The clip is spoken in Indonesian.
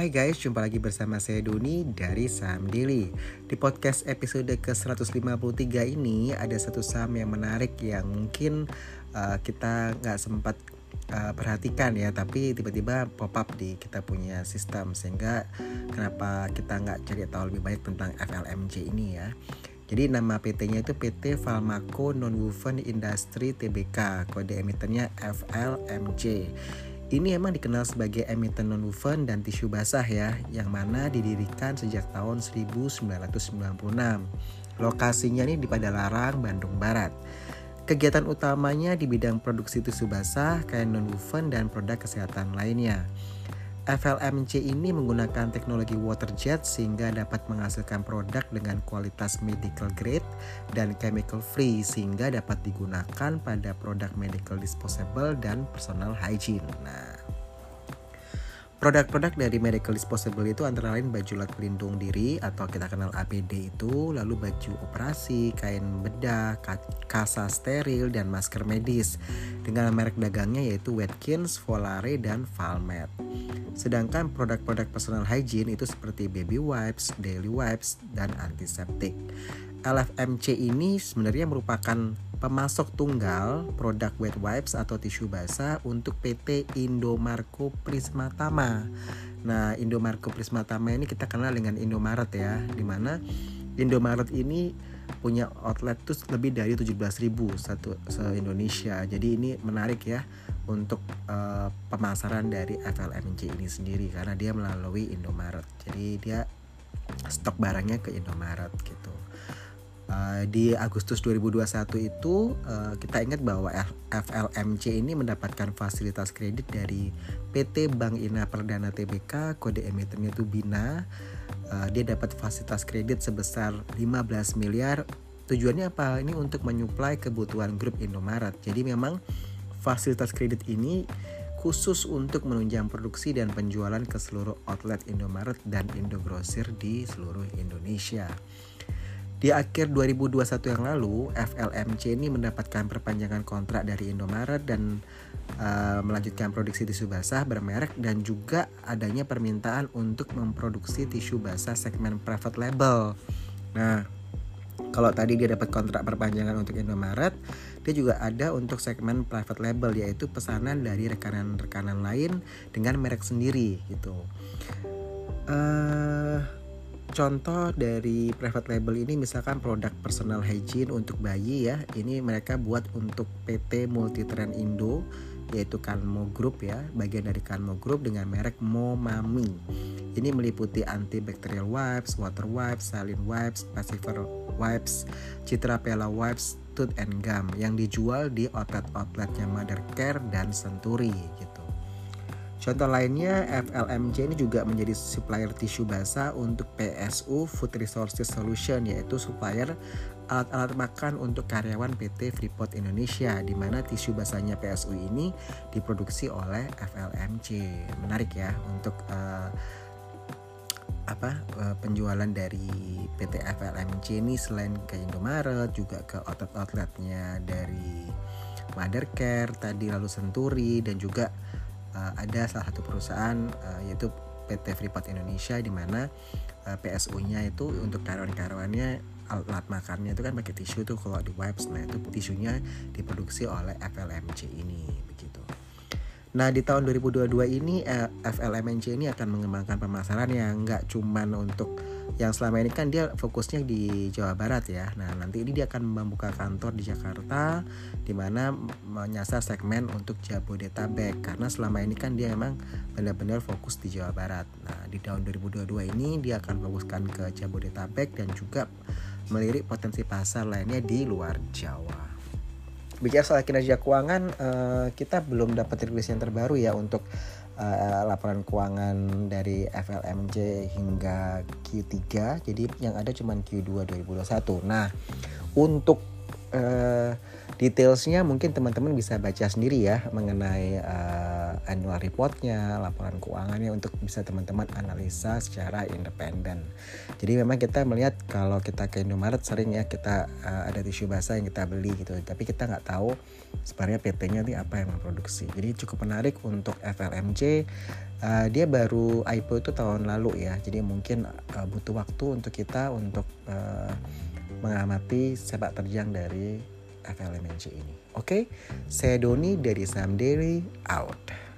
Hai guys, jumpa lagi bersama saya Doni dari Saham Daily. Di podcast episode ke-153 ini ada satu saham yang menarik yang mungkin uh, kita nggak sempat uh, perhatikan ya, tapi tiba-tiba pop up di kita punya sistem sehingga kenapa kita nggak cari tahu lebih banyak tentang FLMJ ini ya. Jadi nama PT-nya itu PT Falmaco Nonwoven Industry Tbk, kode emitennya FLMJ. Ini emang dikenal sebagai emiten non-woven dan tisu basah ya, yang mana didirikan sejak tahun 1996. Lokasinya ini di Padalarang, Bandung Barat. Kegiatan utamanya di bidang produksi tisu basah, kain non-woven, dan produk kesehatan lainnya. FLMC ini menggunakan teknologi water jet sehingga dapat menghasilkan produk dengan kualitas medical grade dan chemical free sehingga dapat digunakan pada produk medical disposable dan personal hygiene. Nah, Produk-produk dari medical disposable itu antara lain baju lat pelindung diri atau kita kenal APD itu, lalu baju operasi, kain bedah, kasa steril, dan masker medis. Dengan merek dagangnya yaitu Watkins, Volare, dan Valmet. Sedangkan produk-produk personal hygiene itu seperti baby wipes, daily wipes, dan antiseptik. LFMC ini sebenarnya merupakan pemasok tunggal produk wet wipes atau tisu basah untuk PT Indomarko Prismatama. Nah, Indomarko Prismatama ini kita kenal dengan Indomaret ya, di mana Indomaret ini punya outlet tuh lebih dari 17.000 satu se Indonesia. Jadi ini menarik ya untuk uh, pemasaran dari FLMJ ini sendiri karena dia melalui Indomaret. Jadi dia stok barangnya ke Indomaret gitu. Uh, di Agustus 2021 itu uh, kita ingat bahwa FLMC ini mendapatkan fasilitas kredit dari PT Bank Ina Perdana Tbk kode emitennya itu BINA. Uh, dia dapat fasilitas kredit sebesar 15 miliar. Tujuannya apa? Ini untuk menyuplai kebutuhan grup Indomaret. Jadi memang fasilitas kredit ini khusus untuk menunjang produksi dan penjualan ke seluruh outlet Indomaret dan Indogrosir di seluruh Indonesia. Di akhir 2021 yang lalu, FLMC ini mendapatkan perpanjangan kontrak dari Indomaret dan uh, melanjutkan produksi tisu basah bermerek dan juga adanya permintaan untuk memproduksi tisu basah segmen private label. Nah, kalau tadi dia dapat kontrak perpanjangan untuk Indomaret, dia juga ada untuk segmen private label yaitu pesanan dari rekanan-rekanan lain dengan merek sendiri gitu. Uh, contoh dari private label ini misalkan produk personal hygiene untuk bayi ya ini mereka buat untuk PT Multitrend Indo yaitu Kanmo Group ya bagian dari Kanmo Group dengan merek Momami. Ini meliputi antibacterial wipes, water wipes, saline wipes, pacifier wipes, Citra Pella wipes, tooth and gum yang dijual di outlet-outletnya Mother Care dan Senturi gitu Contoh lainnya, FLMJ ini juga menjadi supplier tisu basah untuk PSU Food Resources Solution yaitu supplier alat-alat makan untuk karyawan PT Freeport Indonesia di mana tisu basahnya PSU ini diproduksi oleh FLMJ. Menarik ya untuk uh, apa uh, penjualan dari PT FLMJ ini selain ke Indomaret juga ke outlet-outletnya dari Mother Care tadi lalu Senturi dan juga uh, ada salah satu perusahaan uh, yaitu PT Freeport Indonesia di mana uh, PSU-nya itu untuk karyawan-karyawannya alat makannya itu kan pakai tisu tuh kalau di wipes nah itu tisunya diproduksi oleh FLMC ini begitu. Nah di tahun 2022 ini FLMC ini akan mengembangkan pemasaran yang nggak cuman untuk yang selama ini kan dia fokusnya di Jawa Barat ya. Nah, nanti ini dia akan membuka kantor di Jakarta di mana menyasar segmen untuk Jabodetabek karena selama ini kan dia memang benar-benar fokus di Jawa Barat. Nah, di tahun 2022 ini dia akan fokuskan ke Jabodetabek dan juga melirik potensi pasar lainnya di luar Jawa. Bicara soal kinerja keuangan, eh, kita belum dapat rilis yang terbaru ya untuk uh, laporan keuangan dari FLMJ hingga Q3 jadi yang ada cuma Q2 2021 nah untuk uh, detailsnya mungkin teman-teman bisa baca sendiri ya mengenai uh, annual reportnya, laporan keuangannya untuk bisa teman-teman analisa secara independen. Jadi memang kita melihat kalau kita ke Indomaret sering ya kita uh, ada tisu basah yang kita beli gitu, tapi kita nggak tahu sebenarnya PT-nya nih apa yang memproduksi. Jadi cukup menarik untuk FLMJ uh, dia baru IPO itu tahun lalu ya jadi mungkin uh, butuh waktu untuk kita untuk uh, mengamati sepak terjang dari FLMNC ini oke okay? saya Doni dari Sam Daily out